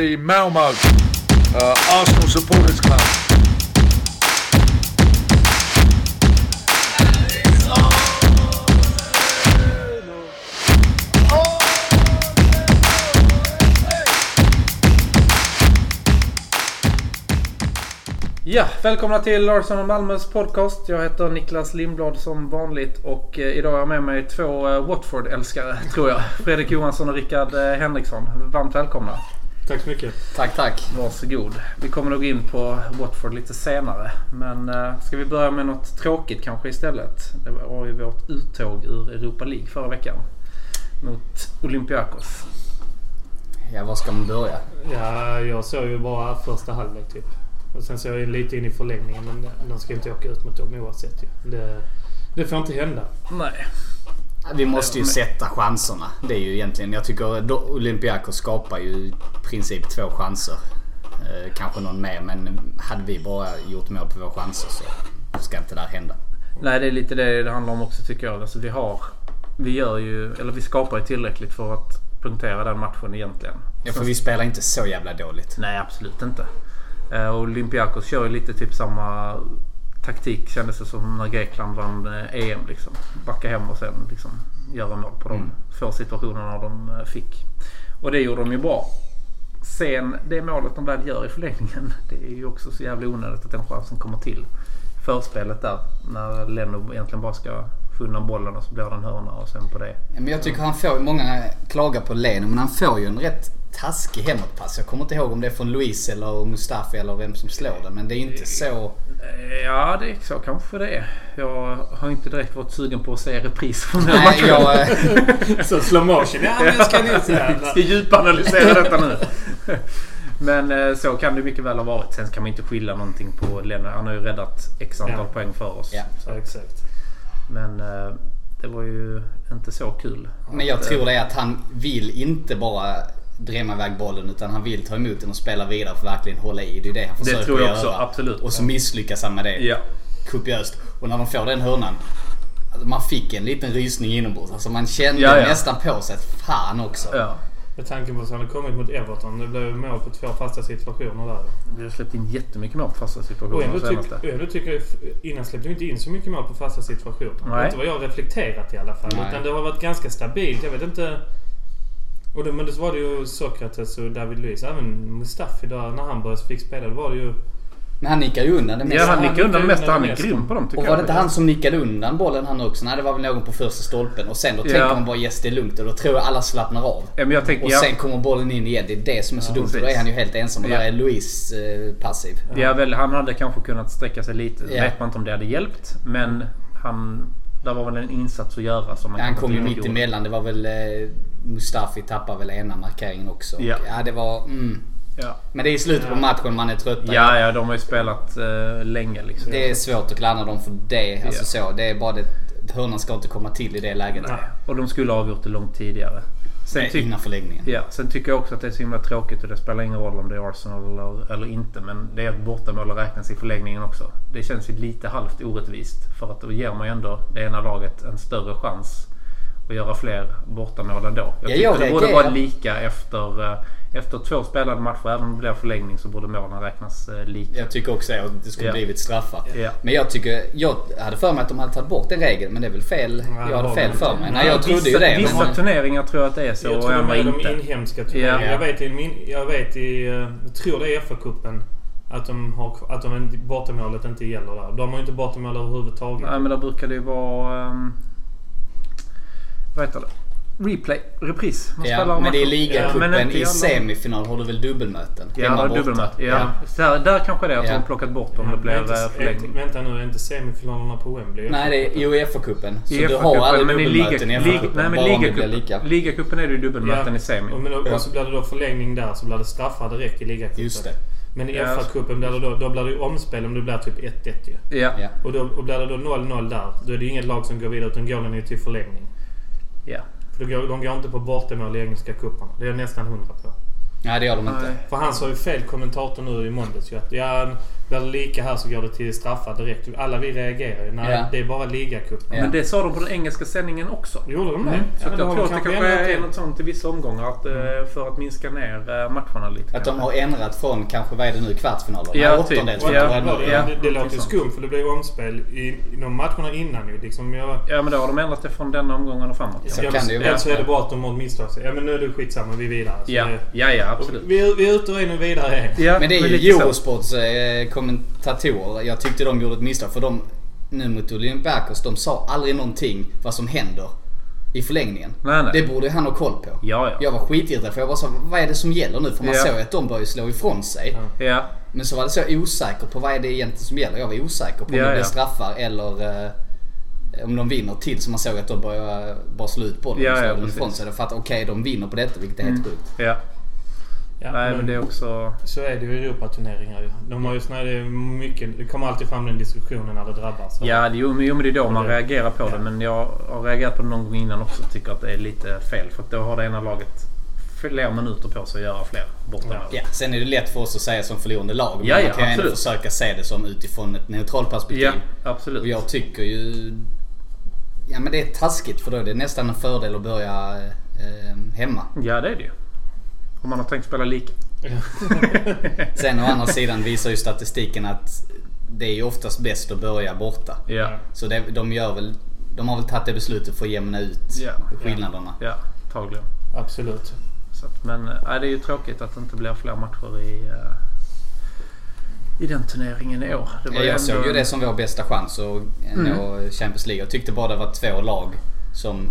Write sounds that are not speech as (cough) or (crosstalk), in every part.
the Malmo uh, Arsenal Supporters Club. Ja, välkomna till Larsson och Malmös podcast. Jag heter Niklas Lindblad som vanligt och eh, idag har jag med mig två eh, Watford-älskare tror jag. Fredrik Johansson och Rickard eh, Henriksson. Varmt välkomna. Tack så mycket. Tack, tack. Varsågod. Vi kommer nog in på Watford lite senare. Men eh, ska vi börja med något tråkigt kanske istället? Det var ju vårt uttåg ur Europa League förra veckan. Mot Olympiakos. Ja, var ska man börja? Ja, jag såg ju bara första halvlek typ. Och sen såg jag lite in i förlängningen men de ska inte åka ut mot dem oavsett ju. Det, det får inte hända. Nej. Vi måste ju sätta chanserna. Det är ju egentligen... Jag tycker Olympiakos skapar ju i princip två chanser. Eh, kanske någon mer men hade vi bara gjort mål på våra chanser så ska inte det här hända. Nej, det är lite det det handlar om också tycker jag. Alltså, vi har... Vi gör ju... Eller vi skapar ju tillräckligt för att punktera den matchen egentligen. Ja, för vi spelar inte så jävla dåligt. Nej, absolut inte. Eh, och Olympiakos kör ju lite typ samma taktik kändes det som när Grekland vann eh, EM. Liksom. Backa hem och sen liksom göra mål på de Mm. få situationerna de eh, fick. Och det gjorde de ju bra. Sen det målet de väl gör i förlängningen. (laughs) Det är ju också så jävla onödigt att den chansen kommer till. Förspelet där när Leno egentligen bara ska få undan bollen och så blir det en hörna och sen på det. Men jag tycker han får... Många klagar på Leno men han får ju en rätt taskig hemåtpass. Jag kommer inte ihåg om det är från Luis eller Mustafi eller vem som slår den. Men det är inte så... Ja, det är så kanske det är. Jag har inte direkt varit sugen på att se repris från den Nej, matchen. jag... eh, (laughs) Så slow motion. Ja, men jag ska inte (laughs) Vi ska djupanalysera detta nu. Men eh, så kan det mycket väl ha varit. Sen kan man inte skylla någonting på Lennart. Han har ju räddat x antal Ja. poäng för oss. Ja. Ja, exakt. Men eh, det var ju inte så kul. Men jag Att, tror det är att han vill inte bara drämma iväg bollen utan han vill ta emot den och spela vidare för att verkligen hålla i. Det är det han försöker tror jag göra. också, absolut. Och så misslyckas han med det. Ja. Kopiöst. Och när de får den hörnan. Alltså man fick en liten rysning inombords. Alltså man kände Ja, ja. nästan på sig att fan också. Ja. Med tanke på att han hade kommit mot Everton. Det blev mål på två fasta situationer där. Vi har släppt in jättemycket mål på fasta Och situationer ändå, de senaste. tyck, och ändå tycker jag... Innan släppte vi inte in så mycket mål på fasta situationer. Det Nej. är inte vad jag har reflekterat i alla fall. Nej. Utan det har varit ganska stabilt. Jag vet inte... Och det, men det var det ju Sokrates och David Luiz. Även Mustafi där när han började fick spela. Då var det ju... Men han nickar ju undan det mesta. Ja, han han nickar undan det mesta. Han är det grym på dem tycker och jag. var det inte han som nickade undan bollen han också? Nej det var väl någon på första stolpen. Och sen då tänker Ja. man bara yes det är lugnt och då tror jag alla slappnar av. Ja, men jag tänker, Och ja, sen kommer bollen in igen. Det är det som är så Ja, dumt. För då precis. är han ju helt ensam och Ja. där är Luis eh, passiv. ja, väl, han hade kanske kunnat sträcka sig lite. Ja. Vet man inte om det hade hjälpt. Men han... Där var väl en insats att göra. Som man Han kanske kom ju inte mitt emellan. Det var väl eh, Mustafi tappade väl ena markeringen också. Ja. ja det var... Mm. Ja. Men det är i slutet på Ja. matchen man är trött. Ja, ja, de har ju spelat eh, länge liksom. Det är svårt att klandra dem för det. Alltså Ja. så. Det är bara det... Hörnan ska inte komma till i det läget. Nej. Och de skulle ha avgjort det långt tidigare. Sen, Nej, innan förlängningen. ja, sen tycker jag också att det är så himla tråkigt och det spelar ingen roll om det är Arsenal eller, eller inte. Men det är ett bortamål att räknas i förlängningen också. Det känns ju lite halvt orättvist. För att då ger man ju ändå det ena laget en större chans att göra fler bortamål ändå. Jag Ja, tycker jag det borde reagerar. vara lika efter, eh, efter två spelade matcher. Även om det blir förlängning så borde målen räknas eh, lika. Jag tycker också det. Och det skulle Ja. blivit straffar. Ja. Men jag tycker... Jag hade för mig att de hade tagit bort den regeln. Men det är väl fel. Jag det hade har fel de för inte. mig. Nej, jag trodde ju vissa, det. Vissa Men, turneringar tror jag att det är så Jag och tror andra med de inte. inhemska turneringarna. Ja. Jag vet i, min, jag vet i... eh, Jag tror det är FA-cupen. Att de har... Att de inte- bortamålet inte gäller där. De har ju inte bortamål överhuvudtaget. Nej men där brukar det ju vara... Um, vad heter det? Replay. Repris. Man ja, spelar men det är. Ja, ligacupen. inte I alla- semifinal har du väl dubbelmöten? Ja, Hemma det dubbelmöte. Ja. Så Där, där kanske det är att Ja. de har plockat bort om det Men blir inte- eh, förlängning. Vänta nu, är inte semifinalerna på Wembley? Nej, det är i Uefa-cupen. Så du har aldrig dubbelmöten liga, i liga, FA-cupen. nej, men bara om det blir lika. ligacupen är det ju dubbelmöten i semi. Och, men, och så blir det då förlängning där så blir det straffar direkt i ligacupen. Just det. Men i Ja. FA-cupen blir det då, då blir det ju omspel om det blir typ 1-1 ju. Ja. Ja. Och, då, och blir det då 0-0 där, då är det inget lag som går vidare utan går den ju till förlängning. Ja. För då går, de går inte på bortamål i engelska cuperna. Det är jag nästan hundra på. Nej, det gör de inte. Nej. För han sa ju fel kommentator nu i måndags ju att ja, Blir det lika här så går det till straffar direkt. Alla vi reagerar ju. Nej, Ja. det är bara ligacupen. Ja. Men det sa de på den engelska sändningen också. Gjorde de det? Mm. Så Ja, jag tror att det kanske är något sånt i vissa omgångar. Att, eh, för att minska ner eh, matcherna lite. Att de har ändrat från kanske, vad är det nu, kvartsfinaler? Ja, typ. Ja, ja. det, det låter ju skumt för det blir omspel i, i de matcherna innan ju. Liksom jag, Ja men då har de ändrat det från denna omgången och framåt. Så ja, kan det ju vara. så är det bara att de har misstagit sig. Ja men nu är det skitsamma, vi är vidare. Så Ja, det- ja, ja absolut. vi, vi är ute och in och vidare. Ja, Men det är ju så. Eurosports eh, kommentatorer. Jag tyckte de gjorde ett misstag för de, nu mot Olympiakos, de sa aldrig någonting vad som händer i förlängningen. Nej, nej. Det borde han ha koll på. Ja, ja. Jag var skitirriterad för jag var så vad är det som gäller nu? För man Ja. såg att de började slå ifrån sig. Ja, Men så var det så osäker på vad är det egentligen som gäller. Jag var osäker på om Ja, det blev ja. straffar eller eh, om de vinner till så man såg att de började bara slå ut bollen Ja, och slå ja, den ifrån sig. Då fattade okej de vinner på detta vilket är helt sjukt. Ja. Ja, Nej men det är också... Så är det ju i Europaturneringar. De har ju såna, det, är mycket, det kommer alltid fram den diskussionen när det drabbar. Så. Ja, det, jo, men jo, men det är då man det- reagerar på det. ja. Men jag har reagerat på det någon gång innan också och tycker att det är lite fel. För att då har det ena laget fler minuter på sig att göra fler bortamål. Ja, sen är det lätt för oss att säga som förlorande lag. Men Ja, ja, man kan ju ändå försöka se det som utifrån ett neutralt perspektiv. Ja, absolut. Och jag tycker ju... Ja men det är taskigt för då är det nästan en fördel att börja eh, hemma. Ja, det är det ju. Om man har tänkt spela lika. (laughs) Sen å andra sidan visar ju statistiken att det är ju oftast bäst att börja borta. Ja, Så det, de gör väl... De har väl tagit det beslutet för att jämna ut Ja. skillnaderna. ja, tagligen. Absolut. Så att, men äh, det är ju tråkigt att det inte blir fler matcher i, äh, i den turneringen i år. Det var jag ändå såg ju det som vår bästa chans att nå Champions League. Jag tyckte bara det var två lag som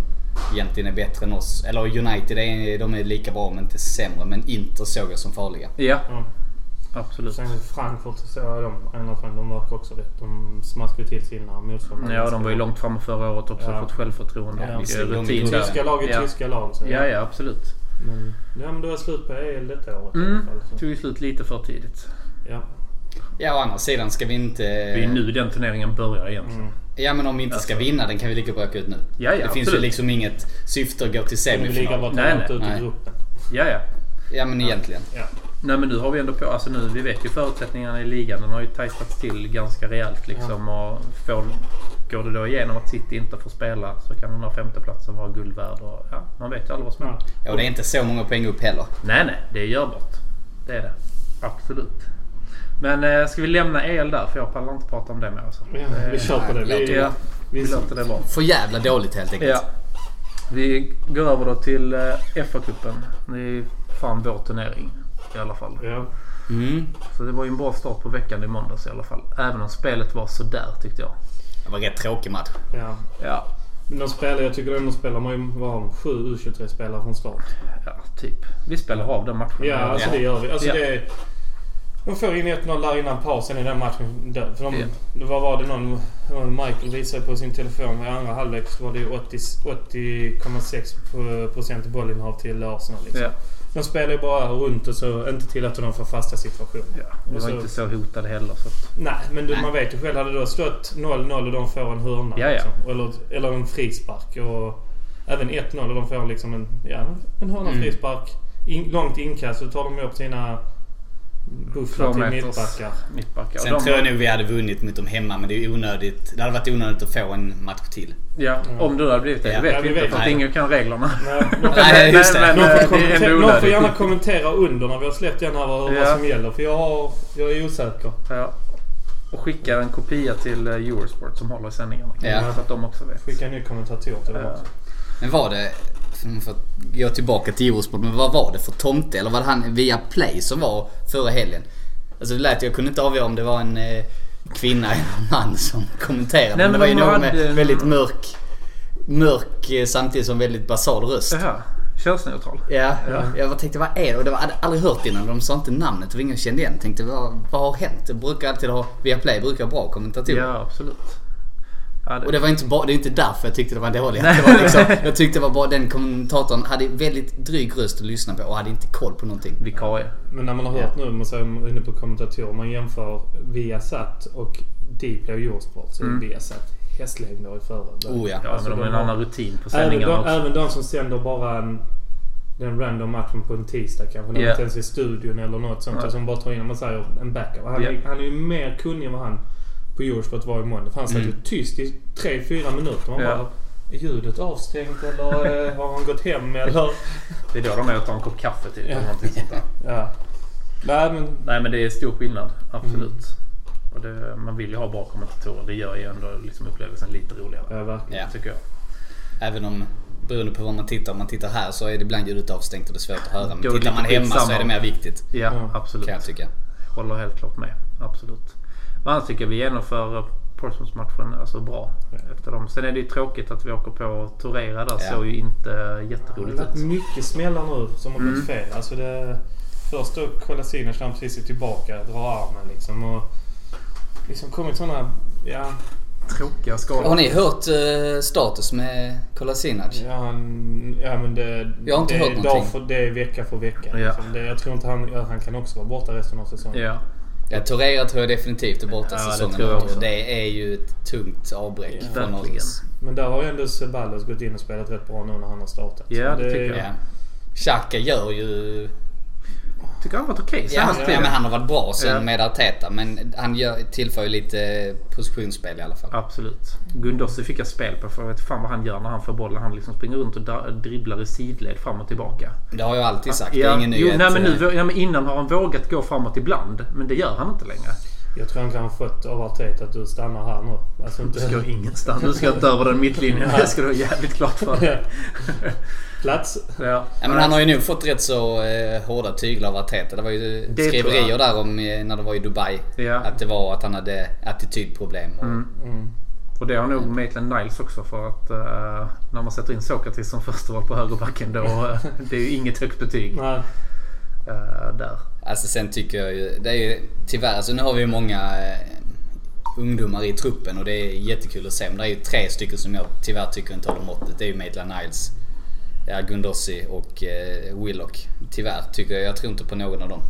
egentligen är bättre än oss. Eller United, är, de är lika bra men inte sämre. Men Inter såg jag som farliga. Ja, Ja. absolut. Sen Frankfurt så jag de, Eintracht Frankfurt, de verkar också rätt. De smaskade till sina motståndare. Ja, de var ju långt framme förra året också. Ja. Fått självförtroende Ja, och rutin. Tyska lag är ja. tyska lag. Så Ja, ja, absolut. Men, ja, men det var slut på EL detta året i Mm. alla fall. Så. Tog ju slut lite för tidigt. Ja. Ja, å andra sidan ska vi inte... Det är nu den turneringen börjar egentligen. Mm. Ja, men om vi inte ska vinna den kan vi lika bra åka ut nu. Ja, ja, det finns ju absolut. liksom inget syfte att gå till semifinal. Nej, nej. ut Nej. gruppen. Ja, ja. Ja, men egentligen. Ja. Nej men nu har vi ändå på, alltså nu, vi vet ju förutsättningarna i ligan. Den har ju tajtats till ganska rejält liksom. Och får, går det då igenom att City inte får spela så kan den här femteplatsen vara guld värd. Och, ja, man vet ju aldrig vad som händer. Ja, och det är inte så många poäng upp heller. Nej, nej, det är görbart. Det är det. Absolut. Men eh, ska vi lämna el där? För jag pallar inte prata om det mer. Alltså. Ja, vi Eh, kör på det. Vi, Ja, vi vi, låter det vara. För jävla dåligt helt enkelt. Ja. Vi går över då till eh, FA-cupen. Det är fan vår turnering i alla fall. ja. Mm. Så det var ju en bra start på veckan i måndags i alla fall. Även om spelet var sådär tyckte jag. Det var en rätt tråkig match. ja. Ja, Men de spelar, jag tycker ändå spelar man ju var sju U23-spelare från start. ja typ. Vi spelar av den matchen. Ja, alltså Ja. det gör vi. Alltså Ja. det är, de får in 1-0 där innan pausen i den matchen. död. För de, Ja. det var, det någon, Michael visade på sin telefon i andra halvlek så var det ju 80 80,6 procent bollinnehav till Arsenal. Liksom. Ja. De spelar ju bara runt och så inte tillåter de få fasta situationer. Ja, de var så- inte så hotade heller. Så att, Nej, men du, man vet ju själv. Hade det då stått 0-0 och de får en hörna. Ja, ja. Liksom, eller, eller en frispark. Och även 1-0 och de får liksom en, ja, en hörna Mm. frispark. In, långt inkast så tar de upp sina bufflar Två till mittbackar. mittbackar. Sen De tror jag nog vi hade vunnit mot dem hemma men det är onödigt. Det hade varit onödigt att få en match till. Ja, om det hade blivit det. Ja. Det vet Ja, vi inte vet för att ingen kan reglerna. Nej, (laughs) just det. Men, någon, eh, får det är kommentera, ändå någon får gärna kommentera under när vi har släppt den här vad, Ja. vad som gäller. För jag, har, jag är osäker. Ja. Och skicka en kopia till eh, Eurosport som håller i sändningarna. Ja. Så att de också vet. Skicka en ny kommentator till dem Ja. också. Men var det, för att gå tillbaka till Eurosport, men vad var det för tomte? Eller var det han via Play som var förra helgen? Alltså det lät, jag kunde inte avgöra om det var en eh, kvinna eller en man som kommenterade. Nej, men det var ju någon med en- väldigt mörk, mörk eh, samtidigt som väldigt basal röst. Jaha. Könsneutral. Ja, Ja. jag tänkte vad är det? Och det var, jag hade aldrig hört innan. De sa inte namnet och ingen kände igen. Tänkte vad, vad har hänt? Det brukar alltid ha, via Play brukar ha bra kommentatorer. Ja, absolut. Ja, Och det var inte bara, det är inte därför jag tyckte det var dåligt. Det var (laughs) liksom, jag tyckte det var bara den kommentatorn hade väldigt dryg röst att lyssna på och hade inte koll på någonting. Vikarie. Men när man har hört nu, man säger inne på kommentatorer, man jämför Viasat och Dplay och Eurosport så är Mm. Viasat hästlängder i före. Oh ja. Ja, Alltså, men de har en annan rutin på Även sändningarna de, också. även de som sänder bara en den random matchen på en tisdag kanske. När man inte ens i studion eller något sånt. Och som bara tar in, man säger, en backup. Han, är, han är ju mer kunnig än vad han på Eurosport var i måndag. För han satt ju Mm. tyst i 3-4 minuter. Man Ja. bara, är ljudet avstängt eller eh, har han gått hem eller? Det är då de tar en kopp kaffe typ. Ja. Eller någonting sånt där. Ja. Nej men... Nej men det är stor skillnad. Absolut. Mm. Och det, man vill ju ha bra kommentatorer. Det gör ju ändå liksom upplevelsen lite roligare. Ja, verkligen. Ja. Tycker jag. Även om beroende på var man tittar. Om man tittar här så är det ibland ljudet avstängt och det är svårt att höra. Men tittar man hemma så är det mer viktigt. Ja, Ja. absolut. Kan jag tycka. Håller helt klart med. Absolut. Men annars tycker jag vi genomför Portsmouth-matchen alltså bra. Ja. Efter dem. Sen är det ju tråkigt att vi åker på Torera där. Ja. Såg ju inte Det jätteroligt varit ut. mycket smällar nu som har gått Mm. fel. Alltså det... Först då Kolasinac när han precis är tillbaka, drar armen liksom. Och liksom kommit såna... Ja, Tråkiga skador. Har ni hört eh, status med Kolasinac? ja, han, ja men det... Jag har inte det, hört är någonting. dag För, det är vecka för vecka. Ja. Liksom. Det, jag tror inte han... Ja, han kan också vara borta resten av säsongen. Ja. Ja, Torreira tror jag definitivt är borta Ja, det säsongen tror jag det är ju ett tungt avbräck Ja, från verkligen. oss. Men där har ju ändå Ceballos gått in och spelat rätt bra nu när han har startat. Ja, Så det tycker jag. Ja. Xhaka gör ju... Tycker han har varit okej Ja, senaste ja, men han har varit bra sen Ja. med Arteta. Men han gör, tillför ju lite positionsspel i alla fall. Absolut. Gundossi fick jag spel på för jag vet fan vad han gör när han får bollen. Han liksom springer runt och dribblar i sidled fram och tillbaka. Det har jag alltid sagt. det Ja, är ingen jo, nyhet. nej, men, nu, eh, ja, men innan har han vågat gå framåt ibland. Men det gör han inte längre. Jag tror han kan ha fått av Arteta att du stannar här nu. Alltså Du ska ingenstans. Du ska inte över den mittlinjen. (laughs) Det ska du ha jävligt klart för dig. (laughs) Plats. Ja. Ja, men han har ju nu fått rätt så eh, hårda tyglar av Arteta. Det var ju Det skriverier där om eh, när det var i Dubai. Ja. Att det var att han hade attitydproblem. Och, Mm. Mm. Och det har nog Maitland Niles också för att eh, när man sätter in Sokratis som första val på högerbacken då eh, det är ju inget högt betyg Nej. eh, där. Alltså sen tycker jag ju, det är ju tyvärr, alltså nu har vi ju många eh, ungdomar i truppen och det är jättekul att se. Men det är ju tre stycken som jag tyvärr tycker inte håller måttet. Det är ju Maitland Niles, ja, Gundossi och eh, Willock. Tyvärr tycker jag, jag tror inte på någon av dem.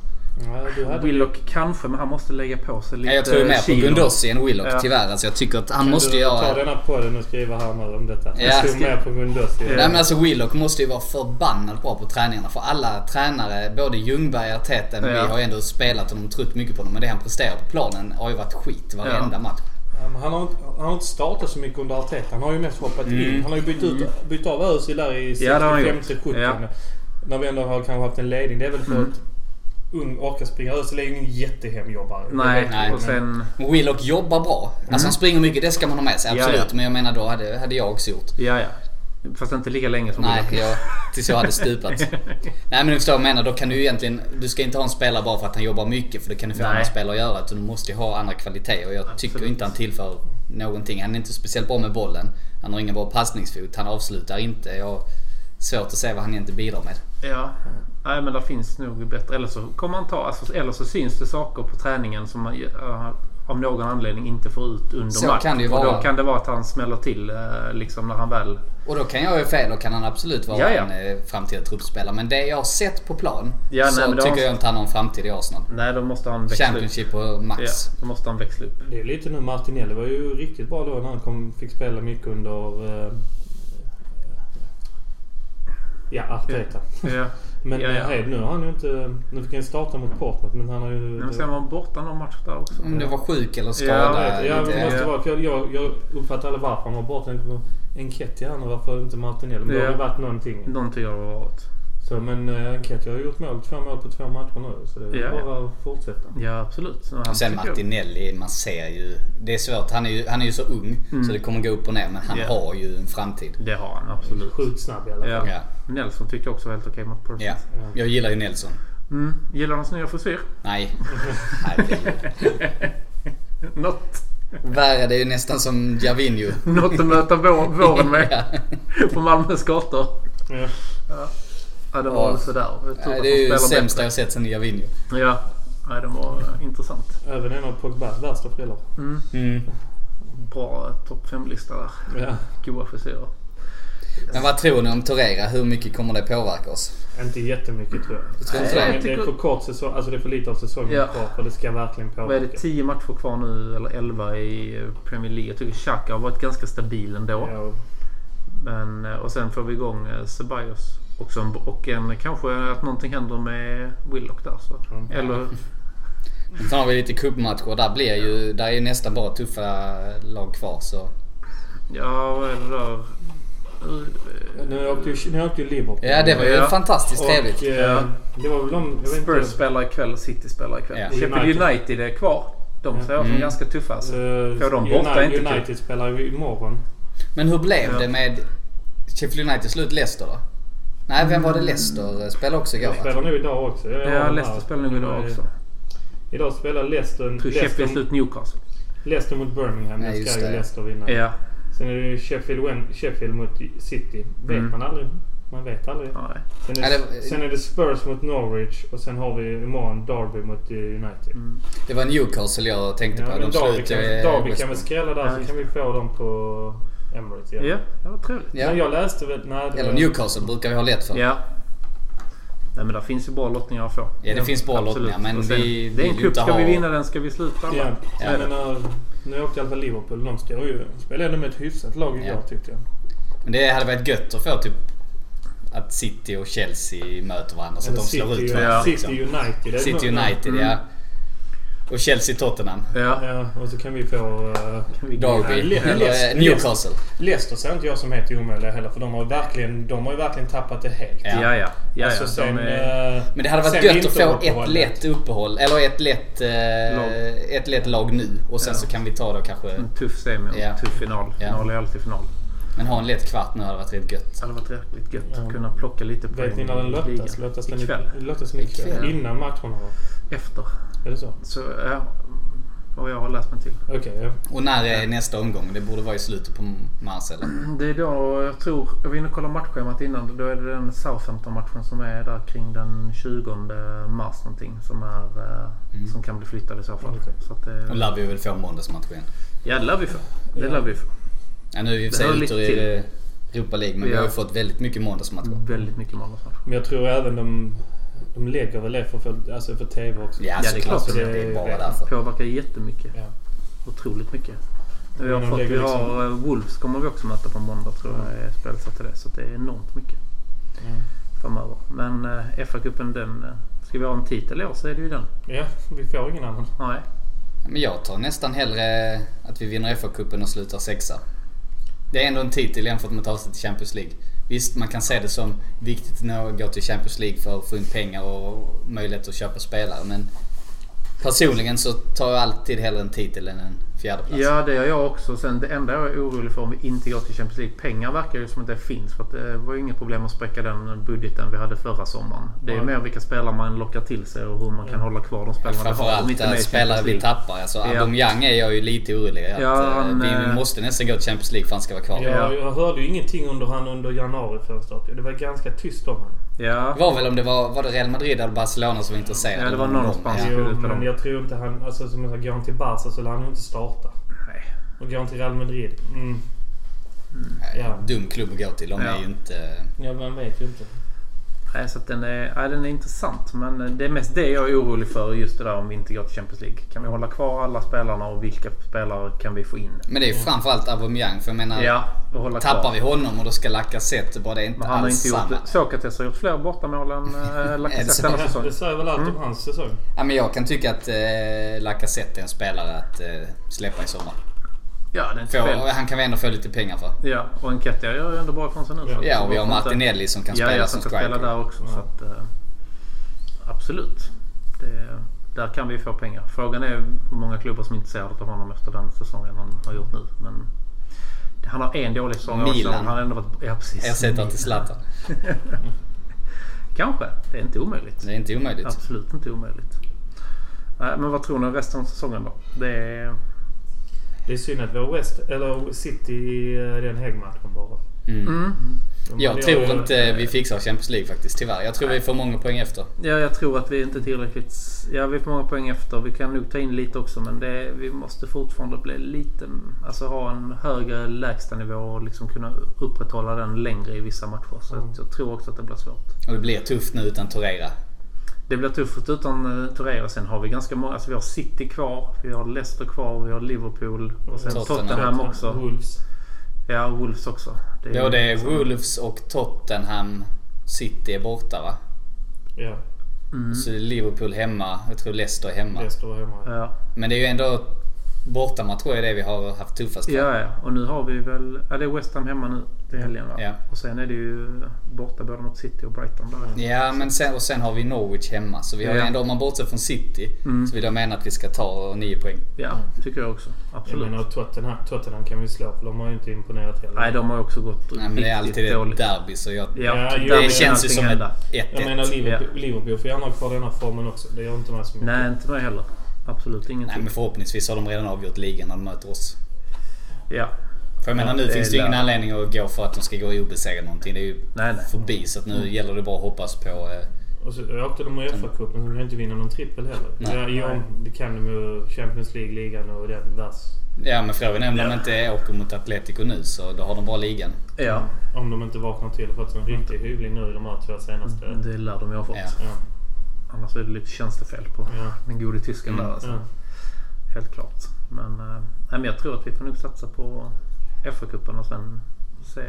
Ja. Willock kanske men han måste lägga på sig lite Ja, jag tror mer på. Gundossi än Willock Ja. tyvärr. Alltså jag tycker att han Kan måste du ta göra... denna podden och skriva här nu om detta? Ja. Jag stod med på Gundossi. Ja. Nej men alltså Willock måste ju vara förbannat bra på träningarna. För alla tränare, både Ljungberg, Arteta, men Ja. vi har ju ändå spelat honom och trott mycket på honom. Men det han presterar på planen har ju varit skit varenda Ja. match. Ja, han, har inte, han har inte startat så mycket under Arteta. Han har ju mest hoppat in. Mm. Han har ju bytt, ut, bytt av Özil där i Ja, det har han 65 gjort. 70 Ja. När vi ändå har kanske haft en ledning. Det är väl för Mm. att ung orkar springa. Özil är ju ingen jättehemjobbare. Nej, Nej. och sen... Willock jobbar bra. Alltså han springer mycket, det ska man ha med sig. Ja, Absolut. ja. Men jag menar då hade, hade jag också gjort. Ja, ja. Fast inte lika länge som Nej, jag, tills jag hade stupat. (laughs) Nej men du förstår vad jag menar. Då kan du egentligen... Du ska inte ha en spelare bara för att han jobbar mycket. För det kan du få Nej. andra spelare att göra. Utan du måste ju ha andra kvaliteter. Och jag tycker Absolut. inte han tillför någonting. Han är inte speciellt bra med bollen. Han har ingen bra passningsfot. Han avslutar inte. Jag har svårt att se vad han egentligen bidrar med. Ja. Nej men det finns nog bättre. Eller så kommer han ta... Alltså, eller så syns det saker på träningen som man uh, av någon anledning inte får ut under Så match. kan det ju Och då vara. kan det vara att han smäller till eh, liksom när han väl... Och då kan jag ju fel. Då kan han absolut vara Ja, ja. en eh, framtida truppspelare. Men det jag har sett på plan. Ja, nej, så har tycker han- jag inte han har en framtid i Arsenal. Nej då måste han växla upp. Championship och max. Ja, då måste han växla upp. Det är lite nu Martinelli var ju riktigt bra då när han kom, fick spela mycket under... eh, ja, Arteta. Ja. (laughs) Men Ja, ja. eh, nu har han ju inte... Nu fick han starta mot Portmouth men han har ju... Men sen var han borta någon match där också. Om det var sjuk eller Ja, skadad. ja, lite- det måste Ja. vara. För jag, jag, jag uppfattar aldrig varför han var borta. Enketia här nu, varför inte Martinelli? Men det har Ja. ju varit någonting. Någonting har det varit. Så, men uh, Enketia har gjort mål, två mål på två matcher nu. Så det är Ja, bara att fortsätta. Ja absolut. Och sen Martinelli, man ser ju. Det är svårt. Han är ju, han är ju så ung så det kommer gå upp och ner. Men han Mm. Ja. har ju en framtid. Det har han absolut. Sjukt snabb i alla fall. Ja. Ja. Nelson tyckte jag också var helt okej mot Portsmouth. Ja. Jag gillar ju Nelson. Mm. Gillar hans nya frisyr? Nej. (laughs) (laughs) Något, Värre, det är ju nästan som Javinho. något att möta vår, våren med (laughs) Ja. på Malmös gator. Ja. Ja, det var Ja. väl sådär. Nej, det är ju sämsta bättre. jag sett sen Javinho. Ja, Nej, den var eh, intressant. Även en av Pogbas värsta frillor. Mm. Mm. Bra eh, topp 5-lista där. Ja. Goa frisyrer. Men vad tror ni om Torreira? Hur mycket kommer det påverka oss? Inte jättemycket tror jag. tror inte Nej, det. det är för kort säsong. Alltså det är för lite av säsongen Ja. kvar för det ska verkligen Vad är det? påverka. 10 matcher kvar nu eller 11 i eh, Premier League. Jag tycker Xhaka har varit ganska stabil ändå. Ja, Men, eh, och sen får vi igång eh, Ceballos. Och, som, och en, kanske att någonting händer med Willock där. Så. Mm. Eller Sen har vi lite cupmatcher. Där blir ju, där är ju nästan bara tuffa lag kvar så. ja, vad är det där? Nu åkte ju, nu åkte ju Liverpool. Ja det var ju Ja. fantastiskt trevligt. Och, eh, Ja. Det var väl de... Jag vet Spurs inte. spelar ikväll och City spelar ikväll. Ja. Sheffield United. United är kvar. De ser jag som Mm. ganska tuffa alltså. Får de borta United, inte. United spelar ju imorgon. Men hur blev Ja. det med Sheffield United slut Leicester då? Nej, vem var det Leicester spelade också igår De spelar nu idag också. Jag Ja, Leicester spelar nog idag Eh, också. Idag spelar Leicester, Jag tror Sheffield Leicester, slut Newcastle. Leicester mot Birmingham. Just ska ju. Leicester vinna. Ja. Sen är det ju Sheffield, Sheffield mot City. Vet Mm. man aldrig. Man vet aldrig. Nej. Sen är, Ja, det, sen är det Spurs mot Norwich och sen har vi imorgon Derby mot eh, United. Mm. Det var Newcastle jag tänkte Ja, på. men De Derby kan, eh, Derby kan vi skrälla där Ja, så kan vi få dem på Emirates igen. Ja, det var trevligt. Ja. Men jag läste väl... Nej, det Eller var- Newcastle brukar vi ha lätt för. Ja. Nej men där finns ju bra lottningar att få. Ja, det finns bra Absolut. lottningar, men sen, vi Det är en ju cup. Ska ha- vi vinna den ska vi sluta. Ja, Ja. jag menar, nu åkte i alla fall Liverpool. De står ju... Spelade ändå med ett hyfsat lag igår Ja. tyckte jag. Men det hade varit gött att få typ att City och Chelsea möter varandra så att Eller de slår City, ut ja. varandra. City liksom. United. är det City United, Mm. ja. Och Chelsea-Tottenham. Ja. Ja, och så kan vi få... Uh, Vi- Derby. Le- Eller eh, Newcastle. Leicester ser inte jag som helt omöjliga heller för de har ju verkligen, de har ju verkligen tappat det helt. Ja. Ja, ja. ja, ja. Alltså De sen... är- eh, Men det hade varit sen gött att få ett lätt uppehåll. Eller ett lätt, Lag. ett lätt lag nu. Och sen Ja. så kan vi ta då kanske... En tuff semi och Ja. en tuff final. Ja. Final är alltid final. Men ha en lätt kvart nu hade varit rätt gött. Det hade varit jäkligt gött att kunna plocka lite poäng Vet ni när den lottas? Lottas den Ikväll. I, lottas den ikväll? Ikväll. Innan matcherna? Efter. Är det så? Så ja, vad jag har läst mig till. Okej, ja. Och när är nästa omgång? Det borde vara i slutet på mars eller? Det är då jag tror, jag var inne och kollade matchschemat innan. Då är det den Southampton-matchen som är där kring den 20 mars någonting. Som, är, eh, Mm. som kan bli flyttad i så fall. Okej. Så att Och det, lär vi väl få måndagsmatch igen. ja, det lär vi få. Det lär vi få. Ja, nu är vi i och Det för sig i Europa League men vi Ja. har ju fått väldigt mycket måndagsmatcher. Väldigt mycket måndagsmatch. Men jag tror även de, de lägger väl det för, för, alltså för TV också. Ja, det är klart. Det, är bara Det- därför. Påverkar jättemycket. Ja. Otroligt mycket. Vi har, fått, vi liksom- har eh, Wolves kommer vi också möta på måndag tror jag är spelsatt till det. Så det är enormt mycket Ja. framöver. Men eh, FA-cupen den... Eh, ska vi ha en titel i år så är det ju den. ja, vi får ingen annan. Nej. Men jag tar nästan hellre att vi vinner FA-cupen och slutar sexa. Det är ändå en titel jämfört med att ta sig till Champions League. Visst, man kan se det som viktigt att gå till Champions League för att få in pengar och möjlighet att köpa spelare. Men personligen så tar jag alltid hellre en titel än en fjärdeplats. Ja, det gör jag också. Sen det enda jag är orolig för om vi inte går till Champions League. Pengar verkar ju som att det finns. För att det var ju inget problem att spräcka den budgeten vi hade förra sommaren. Det är Nej. mer vilka spelare man lockar till sig och hur man kan hålla kvar de spelarna vi har. om inte att spelare vi tappar. Alltså, Ja. Aubameyang är jag ju lite orolig att Ja, eh, han, vi eh, måste nästan gå till Champions League för att han ska vara kvar. Ja. Jag, hörde ju ingenting under han under januarifönstret. Det var ganska tyst om han. Ja. Det var väl om det var, var det Real Madrid eller Barcelona som var intresserade? Ja, det var någon spansk. Ja. Jo, men jag tror inte han... Alltså som jag sa, går han till Barca så lär han ju inte starta. Nej. Och går han till Real Madrid? Mm. Ja. Dum klubb att gå till. De Ja. är ju inte... Ja, man vet ju inte. Nej, så att den, är, ja, den är intressant. Men det är mest det jag är orolig för. Just det där om vi inte går till Champions League. Kan vi hålla kvar alla spelarna och vilka spelare kan vi få in? Men det är ju framförallt Aubameyang. För jag menar, Ja, och hålla tappar kvar. vi honom och då ska Lacazette bara det är inte Men han har alls inte samma. Sokrates har gjort fler bortamål än äh, (laughs) Lacazette denna säsong. det säger väl allt Mm. om hans säsong. Ja, men jag kan tycka att eh, Lacazette är en spelare att eh, släppa i sommar. Ja, det är inte han kan vi ändå få lite pengar för. Ja, och Enketia gör ju ändå bra ifrån sig nu. Ja. och vi har Martinelli som kan spela ja, som som striker. där också. Ja. Så att, eh, absolut. Det, där kan vi få pengar. Frågan är hur många klubbar som är intresserade av honom efter den säsongen han har gjort nu. Men han har en dålig säsong. Milan. Han har ändå varit, ja, precis. Ersättare till Zlatan. (laughs) Kanske. Det är inte omöjligt. Det är inte omöjligt. Absolut inte omöjligt. Nej, men vad tror ni resten av säsongen då? Det är... Det är synd att vi har West, eller City i den häggmatchen bara. Mm. Mm. Jag tror ju- inte vi fixar Champions League faktiskt, tyvärr. Jag tror vi får många poäng efter. Ja, jag tror att vi inte tillräckligt... Ja, vi får många poäng efter. Vi kan nog ta in lite också men det, vi måste fortfarande bli lite... Alltså ha en högre lägstanivå och liksom kunna upprätthålla den längre i vissa matcher. Så Mm. jag tror också att det blir svårt. Och det blir tufft nu utan Torreira. Det blir tufft utan uh, Torreira. Sen har vi ganska många... Alltså vi har City kvar. Vi har Leicester kvar. Vi har Liverpool. Och sen Tottenham. Tottenham, också. Wolves. Ja, Wolves också. Det är Både liksom- Wolves och Tottenham City är borta va? Ja, Mm. Så är det Liverpool hemma. Jag tror Leicester är hemma. det står hemma. Ja. Men det är ju ändå bortamatch tror jag är det vi har haft tuffast för. ja, ja. Och nu har vi väl... Ja, det är West Ham hemma nu till helgen va? Ja. Och sen är det ju borta både mot City och Brighton där. Ja, men sen, och sen har vi Norwich hemma. Så vi har Ja. ändå, om man bortser från City, Mm. så vill jag mena att vi ska ta nio poäng. Ja, tycker jag också. Jag Absolut. menar Tottenham, Tottenham kan vi slå för de har ju inte imponerat heller. Nej, de har också gått Nej, men det är alltid ett dåligt. derby så jag, Ja, Ja, kan det känns ju som ett hända. 1-1. Jag menar Liverpool, Liverpool får gärna ha kvar den här formen också. Det gör inte mig så mycket. Nej, inte mig heller. Absolut ingenting. Nej men förhoppningsvis har de redan avgjort ligan när de möter oss. Ja. För jag menar nu det finns det ju ingen anledning att gå för att de ska gå obesegrade någonting. Det är ju Nej, nej. förbi så att nu gäller det bara att hoppas på... Eh, Och så åkte de i FA-cupen så de kan inte vinna någon trippel heller. Nej. Ja, ja, det kan de ju. Champions League, ligan och den världs. ja men frågan är om Ja. de inte åker mot Atletico nu så då har de bara ligan. Ja, Om de inte vaknar till och fått en riktig hyvling nu i de här två senaste. det lär de ju ha fått. Ja. Ja. Annars är det lite tjänstefel på Ja. den gode tysken Mm. där alltså. Ja. Helt klart. Men, nej, men jag tror att vi får nog satsa på FA-cupen och sen se...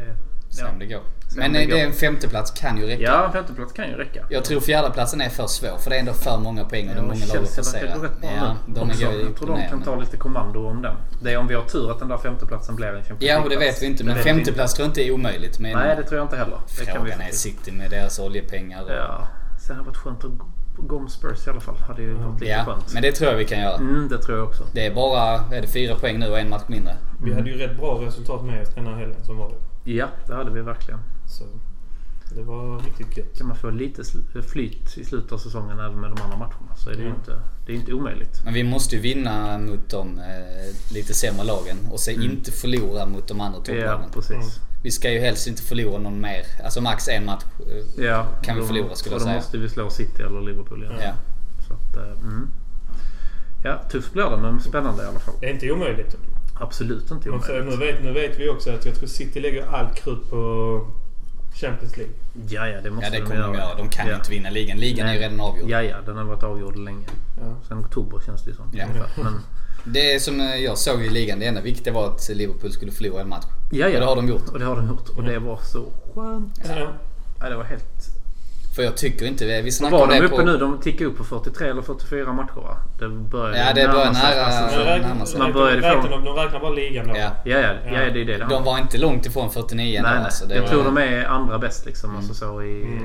Se Ja, det går. Se om Men det eh, går. det är en femteplats kan ju räcka. ja en femteplats kan ju räcka. Jag tror fjärdeplatsen är för svår för det är ändå för många poäng och det är Ja, många lag att passera. Ja, de också. är Jag tror de kan ta lite kommando om den. Det är om vi har tur att den där femteplatsen blir en Champions Ja, och det vet vi inte. Men femteplats tror jag inte är omöjligt. Men Nej, det tror jag inte heller. Det kan vi frågan är. City med deras oljepengar. Och, Ja. Sen hade det varit skönt att gå om Spurs i alla fall. Hade ju varit lite ja, skönt. men det tror jag vi kan göra. Mm, det tror jag också. Det är bara är det fyra poäng nu och en match mindre. Vi hade ju rätt bra resultat med oss den här helgen som var. Ja, det hade vi verkligen. Så det var riktigt gött. Kan man få lite flyt i slutet av säsongen även med de andra matcherna så är det ju Ja. inte, det är inte omöjligt. Men vi måste ju vinna mot de eh, lite sämre lagen och se inte förlora mot de andra Mm. Ja, topplagen. precis. Vi ska ju helst inte förlora någon mer. Alltså max en match. eh, Ja, Kan vi då- förlora, skulle jag då säga. måste vi slå City eller Liverpool igen. Ja. Så att, eh, mm. Ja, tufft blir det men spännande i alla fall. Det är inte omöjligt. Absolut inte Men så, omöjligt. nu, vet, nu vet vi också att jag tror City lägger allt krut på Champions League. Ja, ja, det måste Ja det de kommer de göra. De kan ja. inte vinna ligan. Ligan är ju Nej. redan avgjord. Ja, ja, den har varit avgjord länge. Ja. Sen oktober känns det ju som. Ja. ungefär. Men, (laughs) Det som eh, jag såg i ligan. Det enda viktiga var att Liverpool skulle förlora en match. ja, ja. Och det har de gjort. Och det har de gjort. Och det var så skönt. Ja. Ja, det var helt... För jag tycker inte... Vi snackade var de det uppe på... nu? De tickar upp på 43 eller 44 matcher va? Det började Ja, det sig. nära- Alltså, sig. Man började de, räknar, ifrån- de räknar bara ligan då. Ja. Ja, ja, ja, det är det. De var inte långt ifrån 49 ändå. Nej, nej. Alltså, det jag var- tror de är andra bäst liksom. Alltså så i, Mm.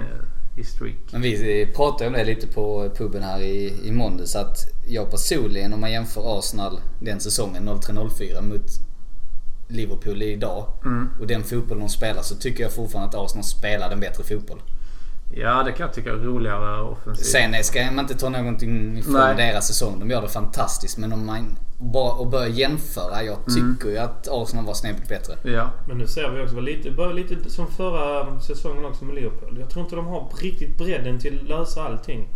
I streak. Men vi pratade om det lite på puben här i, i måndags att jag personligen om man jämför Arsenal den säsongen 03-04 mot Liverpool idag Mm. och den fotboll de spelar så tycker jag fortfarande att Arsenal spelar den bättre fotboll. Ja, det kan jag tycka är roligare offensivt. Sen ska man inte ta någonting ifrån Nej. deras säsong. De gör det fantastiskt. Men om man bara och börjar jämföra. Jag Mm. tycker ju att Arsenal var snäppet bättre. Ja. Men nu ser vi också, lite, börjar lite som förra säsongen också med Liverpool. Jag tror inte de har riktigt bredden till att lösa allting.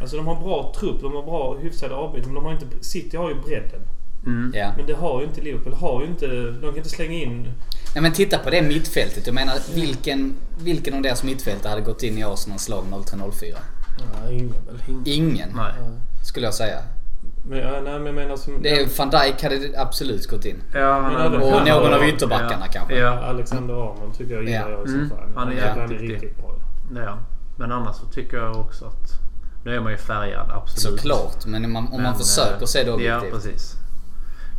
Alltså de har bra trupp, de har bra hyfsade avbyten. Men de har inte, City har ju bredden. Mm. Ja. Men det har ju inte Liverpool. Har ju inte, de kan inte slänga in... Nej men titta på det mittfältet. Jag menar vilken, vilken av deras mittfältare hade gått in i Arsenals lag 03-04? Nej, ingen väl. Ingen. Nej. Skulle jag säga. Men, ja, nej, men jag menar som... Det är, van Dijk hade absolut gått in. Ja, han hade- Och någon av Ja. ytterbackarna ja. kanske. Ja, Alexander Arnold tycker jag gillar Ja. jag i Mm. så fall. Han är duktig. riktigt bra. han. Men annars så tycker jag också att... Nu är man ju färgad, absolut. Såklart. Men om man, om man Men, försöker eh, se det Ja, objektivt. precis.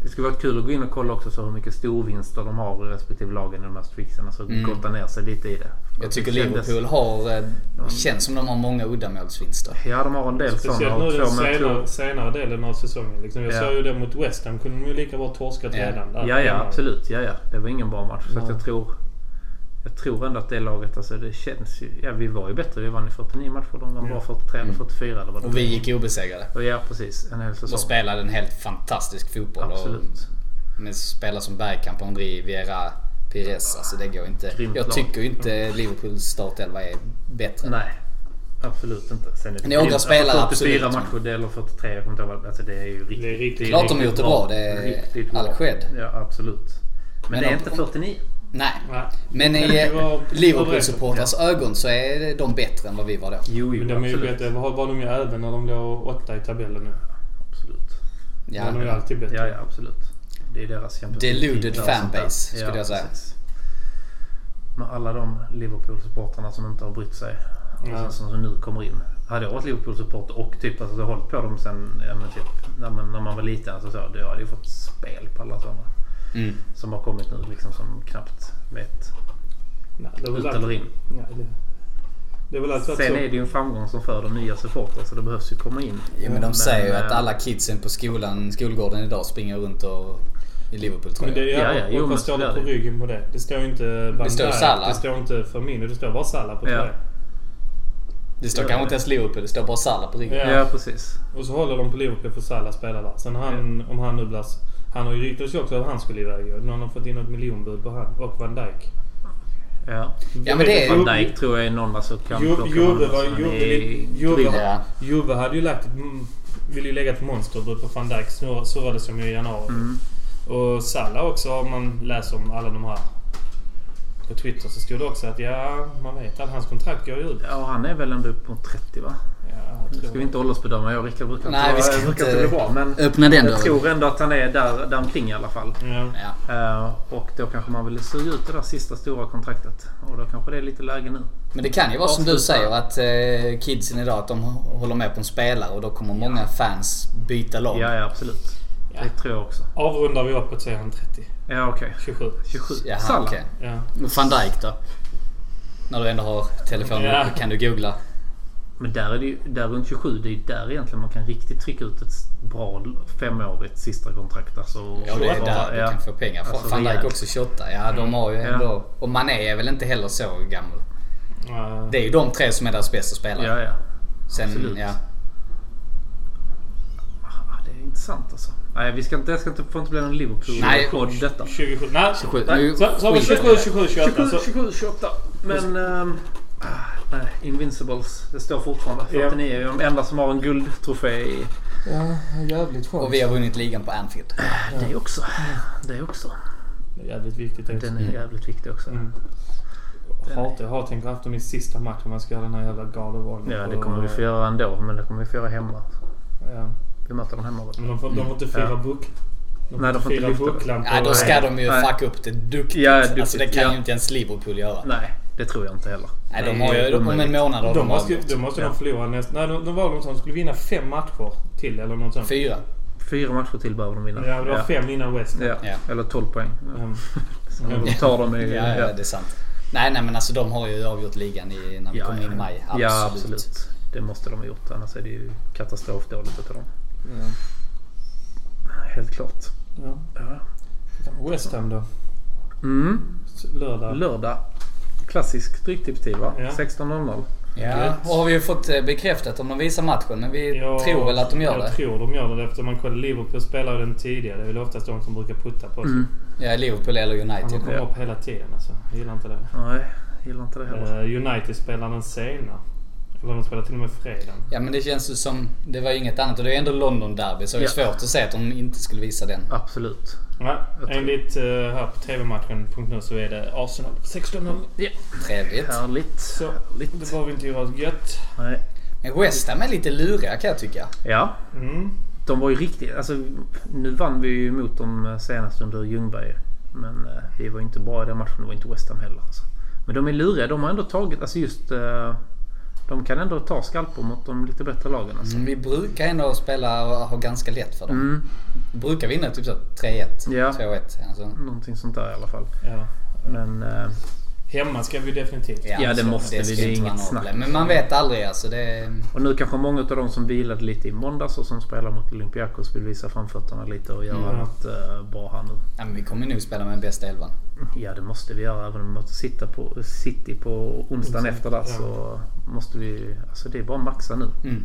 Det skulle vara kul att gå in och kolla också så hur mycket storvinster de har i respektive lagen i de här streaksen. Alltså Mm. gotta ner sig lite i det. Jag tycker Det kändes- Liverpool har... eh, Det känns som de har många uddamålsvinster. Ja, de har en del sådana. Speciellt nu den senare, senare delen av säsongen. Liksom, jag Ja. såg ju det mot West Ham. kunde de ju lika bra torskat Ja. redan. Där Ja, ja, absolut. Ja, ja. Det var ingen bra match. Så att Nej. jag tror... Jag tror ändå att det laget, alltså det känns ju... Ja, vi var ju bättre. Vi vann i 49 matcher. De vann bara 43 eller 44 eller vad det Och vi gick obesegrade. Och Ja, precis. En hel säsong. Och spelade en helt fantastisk fotboll. Absolut. Och med spelare som Bergkamp, Henry, Vieira, Pires. Alltså det går inte. Grymt Jag lag. tycker ju inte Liverpools startelva är bättre. Nej. Absolut inte. Sen är det Några spelare alltså, 44 absolut. matcher eller 43. Jag kommer inte ihåg. Alltså det är ju riktigt. Det är riktigt- Klart de har gjort det bra. Det är all cred. Ja, absolut. Men, Men det är inte 49. Nej. Nej. Men i eh, Liverpool-supporters ögon så är de bättre än vad vi var då. Jo, Men jo, de är ju bättre. Var, var de ju även när de låg åtta i tabellen nu. Absolut. Ja. Ja, de är ju alltid bättre. Ja, ja, absolut. Det är deras Deluded fanbase, skulle jag säga. precis. Med alla de Liverpool-supportrarna som inte har brytt sig. Ja. Och sen som nu kommer in. Hade jag varit Liverpool-supporter och typ alltså, hållit på dem sen ja, men typ, när, man, när man var liten. Alltså, så, då hade jag ju fått spel på alla sådana. Mm. Som har kommit nu liksom som knappt vet Nej, det är väl ut eller in. Nej, det, det är Sen är det ju en framgång som för de nya supportrar så det behövs ju komma in. Jo men de säger ju att eh, alla kidsen på skolan, skolgården idag springer runt och i Liverpool tror Men det, jag. ja, Ja, ja, jo, vad står det är på det. ryggen på det? Det står ju inte Van Det står Salah. Det står inte Firmino. Det står bara Salah på Ja. tröjan. Det står Ja, kanske inte ens Liverpool, det står bara Salah på ryggen. Ja. Ja, precis. Och så håller de på Liverpool för Salah spelar där. Sen han, om han nu blir... Han har ju ryktats också att han skulle iväg ju. Någon har fått in ett miljonbud på han och Van Dijk. Ja. Ja, men det är- Van Dijk tror jag är någon alltså kan plocka Juve Juve- hade ju lagt Ville ju lägga ett monsterbud på Van Dijk. Så, så var det som i januari. Mm. Och Salah också om man läser om alla de här. På Twitter så stod det också att ja, man vet att hans kontrakt går ju ut. Ja, han är väl ändå upp mot 30 va? Ja, tror ska vi inte åldersbedöma. Jag och Rickard brukar Nej, inte, vi ska brukar inte bli bra. Men Öppna den jag tror ändå att han är där, där omkring i alla fall. Ja. Ja. Eh, och då kanske man vill suga ut det där sista stora kontraktet. Och då kanske det är lite läge nu. Men det kan ju vara som du säger att eh, kidsen idag att de håller med på en spelare och då kommer många fans byta lag. Ja, ja absolut. Ja. Det tror jag också. Avrundar vi uppåt så är han 30. Ja, okej. 27. 27. Jaha, Salah. okej. Ja. Van Dijk då? När du ändå har telefonen Ja. kan du googla. Men där är det ju, där runt 27, det är ju där egentligen man kan riktigt trycka ut ett bra femårigt sista kontrakt. Alltså, Ja, det är bara- där du ja. kan få pengar. Alltså, Van Dijk också 28. Ja, de har ju Ja. ändå... Och Mané är väl inte heller så gammal. Ja. Det är ju de tre som är deras bästa spelare. Ja, ja. Sen, absolut. ja. Ah, Det är intressant alltså. Nej, vi ska inte, det ska inte, får inte bli någon. Liverpool-podd detta. 27. Nej, 27. nej. Nu- Så, så har vi 27, 27, 28. 27, Så, 27, 28. Men... ehm, nej, Invincibles. Det står fortfarande. 49 är de enda som har en guldtrofé i... ja, jävligt skönt. Och vi har vunnit ligan på Anfield. Det också. Det också. Det är jävligt viktigt. det. Den är jävligt viktig också. Mm. Hatar, jag har tänkt haft dem i sista matchen man ska göra den här jävla War. Ja, det kommer vi få göra ändå. Men det kommer vi få göra hemma. Ja. Vi möter dem hemma? Men de får, de får inte fira Ja. De Nej, de får inte lyfta det. Ja, då ska de ju Nej. fucka upp det duktigt. Ja, duktigt, alltså det kan ja. ju inte ens Liverpool göra. Nej, det tror jag inte heller. Nej, de har ju, om en månad har De de måste, då måste Ja. de förlora nästa... Nej, de, de var något som skulle vinna fem matcher till eller något sånt. Fyra. Fyra matcher till behöver de vinna. Ja, det var fem innan West. Ja. Ja. Eller 12 poäng. Mm. (laughs) Så de tar dem i... Ja, ja, det är sant. Nej, nej men alltså de har ju avgjort ligan i, när vi Ja, kommer in i maj. Absolut. Ja, absolut. Det måste de ha gjort. Annars är det ju katastrofdåligt utav dem. Ja. Helt klart. Ja. Ja. West Ham då? Mm. Lördag. Lördag. Klassisk stryktipstid va? Ja. 16.00. Ja, och har vi ju fått eh, bekräftat om de visar matchen. Men vi Ja, tror väl att de gör jag det. tror de gör det eftersom man kollar Liverpool spelar den tidigare. Det är väl oftast de som brukar putta på sig. Mm. Ja, Liverpool eller Han United. kommer Ja. upp hela tiden alltså. Jag gillar inte det. Nej, gillar inte det heller. Eh, United spelar den sena. Eller de spelar till och med fredag. Ja men det känns ju som, det var ju inget annat och det är ändå London derby så det är Ja. svårt att säga att de inte skulle visa den. Absolut. Nej, enligt uh, här på TV-matchen.nu så är det Arsenal 16-0. Ja. Trevligt. Härligt. Så Härligt. det behöver vi inte göra gött. Nej. Men West Ham är lite luriga kan jag tycka. Ja, Mm. de var ju riktigt... Alltså, nu vann vi ju mot dem senast under Ljungberg. Men eh, vi var inte bra i den matchen. Det var inte West Ham heller. Alltså. Men de är luriga. De har ändå tagit... Alltså just... Eh, de kan ändå ta skalper mot de lite bättre lagen. Alltså. Mm, vi brukar ändå spela och ha ganska lätt för dem. Mm. Brukar vinna typ så 3-1, Ja. 2-1. Alltså. Någonting sånt där i alla fall. Ja. Men... Eh, Hemma ska vi definitivt. Ja, det så måste vi, ska det är inget snack. Men man vet aldrig alltså. Det, och nu kanske många av de som vilade lite i måndags och som spelar mot Olympiakos vill visa framfötterna lite och göra Mm. något eh, bra här nu. ja, men vi kommer nog spela med bästa elvan. Ja, det måste vi göra. Även om vi måste sitta på City på onsdagen Onsdag, efter där ja. så måste vi... Alltså det är bara att maxa nu. Mm.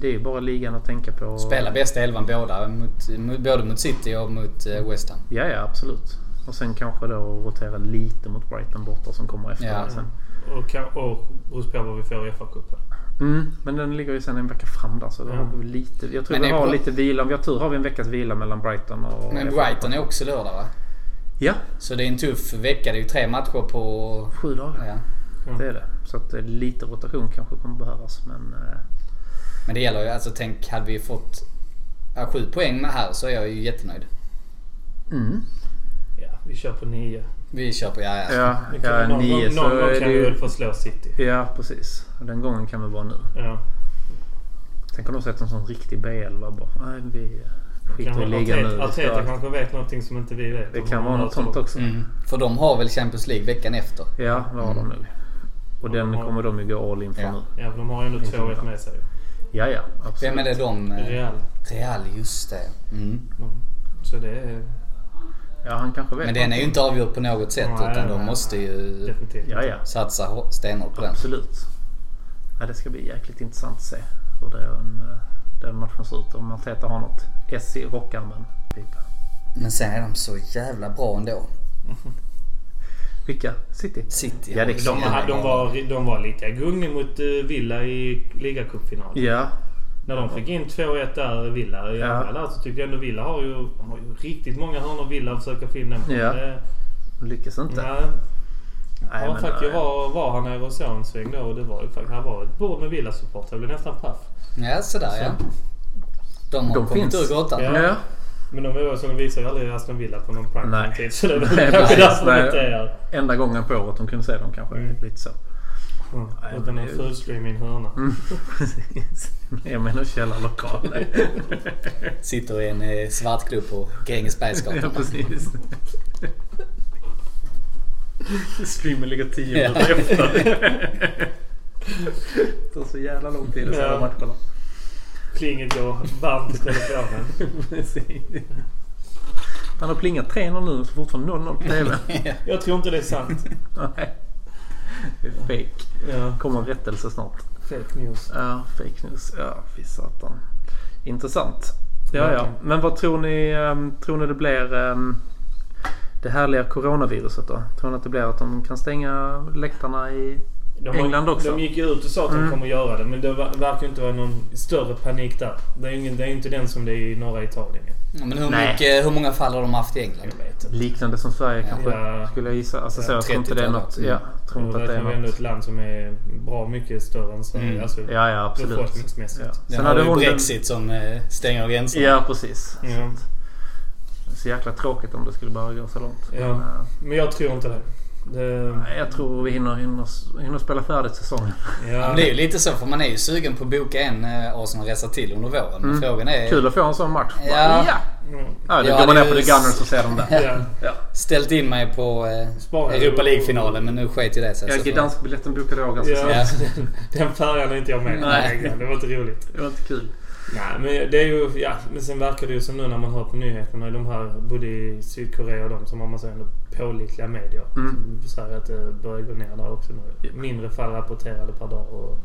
Det är bara ligan att tänka på. Spela bästa elvan båda. Mot, mot, både mot City och mot eh, West Ham. Ja, ja absolut. Och sen kanske då rotera lite mot Brighton borta som kommer efter Ja. det sen. Och, och beror på vad vi får i FA-cupen. Mm, men den ligger ju sen en vecka fram där så då Ja. har vi lite... Jag tror Men vi har bra. lite vila. Om vi har tur har vi en veckas vila mellan Brighton och... Men. Brighton är också lördag va? Ja, Så det är en tuff vecka. Det är ju tre matcher på... sju dagar. Ja. Det är det. Så att eh, lite rotation kanske kommer behövas men... eh, Men det gäller ju, alltså tänk hade vi fått ja, sju poäng med här så är jag ju jättenöjd. Mm. Vi kör på nio. Vi kör på ja, ja. Ja, ja någon, nio någon, så någon gång kan det vi väl ju... få slå City. Ja, precis. Den gången kan väl vara nu. Ja. Tänk om de sätter en sån riktig BL bara... Nej, vi skiter i ligan nu. Arteta, Vi kanske vet någonting som inte vi vet. Det kan vara något sånt också. Mm. För de har väl Champions League veckan efter? Ja, det har de nog. Och den de har- kommer de ju gå all in för Ja. nu. Ja, för de har ju ändå 2-1 med sig. Ja, ja. Absolut. Vem är det de? eh, Real. Real, just det. Mm. Så det är Ja, han kanske vet. Men den är ju inte avgjord på något sätt Nej, utan nej, de måste ju. Ja, ja. satsa hå- stenhårt på den. Absolut. Ja, det ska bli jäkligt intressant att se hur den, eh, den matchen ser ut. Om Arteta har något S i rockarmen. Men sen är de så jävla bra ändå. (laughs) Vilka? City? City. Ja, det är De, klart. de, de, var, de var lika gungiga mot eh, Villa i ligacupfinalen. Ja, När de fick in 2-1 där, Villa, i Ja. andra där, så tycker jag ändå Villa har ju, har ju riktigt många hörnor Villa försöker få in den på. Ja. Det, lyckas inte. nej, Nej, ja, men, faktiskt, jag eh, var, var här nere och såg en sväng då och det var ju faktiskt, här var ett bord med Villa-support. Jag blev nästan paff. Ja, sådär ja. De har De kommit finns. ur grottan. Ja. Ja. Men de, så, de visar ju aldrig Aston Villa på någon prime tid. Så det är kanske därför de inte är här. Enda gången på året de kunde se dem kanske. Mm. Lite så. Mm. Nej, Utan en det är ju- fulstream i en hörna. Mm, (laughs) precis. Jag menar källarlokal. (laughs) Sitter i en eh, svartklubb på ja, Grängesbergsgatan. precis. (laughs) Streamen ligger 10 Ja. minuter efter. Det tar så jävla lång tid att se Ja. de matcherna. Plinget går varmt i telefonen. Precis. Han har plingat 3-0 nu och så fortfarande 0-0 på TV. Jag tror inte det är sant. Nej. Fake. Ja. Kommer en rättelse snart. Fake news. Ja, fake news. Ja, fy satan. Intressant. Ja, ja. Men vad tror ni, ehm, tror ni det blir um, det härliga coronaviruset då? Tror ni att det blir att de kan stänga läktarna i... De, England också. de gick ju ut och sa att de Mm. kommer göra det. Men det ver- verkar inte vara någon större panik där. Det är ju ingen, det är inte den som det är i norra Italien. Ja, Men hur, Nej. mycket, hur många fall har de haft i England? Liknande som Sverige kanske, Ja. skulle jag gissa. Alltså Ja, så, jag tror inte det är 30-tal. något... Mm. Ja, jag tror Nu inte att det är ändå något... ett land som är bra mycket större än Sverige. Mm. Alltså, Ja, ja absolut. befolkningsmässigt. Ja. Sen Sen har den- Brexit som eh, stänger gränserna. Ja, precis. Ja. Så jäkla tråkigt om det skulle bara gå så långt. Ja. Men, eh, Men jag tror inte det. Det nej, jag tror vi hinner, hinner, hinner spela färdigt säsongen. Ja, ja. men det är ju lite så för man är ju sugen på att boka en eh, Arsenal-resa till under våren. Men Mm. frågan är... Kul att få en sån match. Ja. Bara, ja. Mm. Ja, då går man ner på The Gunners och ser dem där. (laughs) Ja. Ja. Ställt in mig på eh. Europa League-finalen men nu sket ju det sig. Så- Gdansk-biljetten bokade jag ganska Ja, snabbt. (laughs) den färjan är inte jag med Nej. Det var inte roligt. Det var inte kul. Nej, men det är ju... Ja, men sen verkar det ju som nu när man hör på nyheterna i de här, både i Sydkorea och de som har man säger ändå pålitliga medier. Mm. Som säger att det börjar gå ner där också nu. Mindre fall rapporterade per dag och...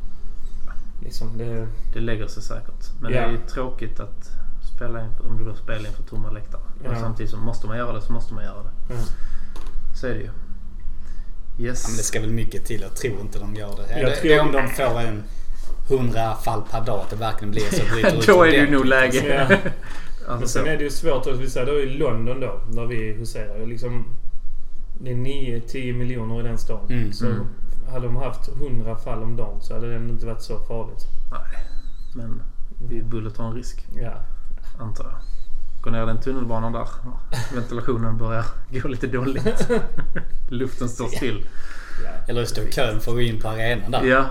Liksom det... Det lägger sig säkert. Men Ja. det är ju tråkigt att spela inför, om du då spelar inför tomma läktare. Och Ja. samtidigt så måste man göra det så måste man göra det. Ja. Så är det ju. Ja, Yes. men det ska väl mycket till. Jag tror inte de gör det. Jag det, tror- om de får en 100 fall per dag att det verkligen blir så. bryter (laughs) ut Då är det ju nog läge. Ja. (laughs) alltså, Men sen är det ju svårt att vi säger då i London då, där vi huserar. Liksom, det är 9-10 miljoner i den staden. Mm, så mm. hade de haft 100 fall om dagen så hade det inte varit så farligt. Nej. Men vi borde ta en risk. Ja. Antar jag. Gå ner den tunnelbanan där. Ventilationen börjar gå lite dåligt. (laughs) Luften står still. ja. Eller stå i kön för att gå in på arenan där. Ja.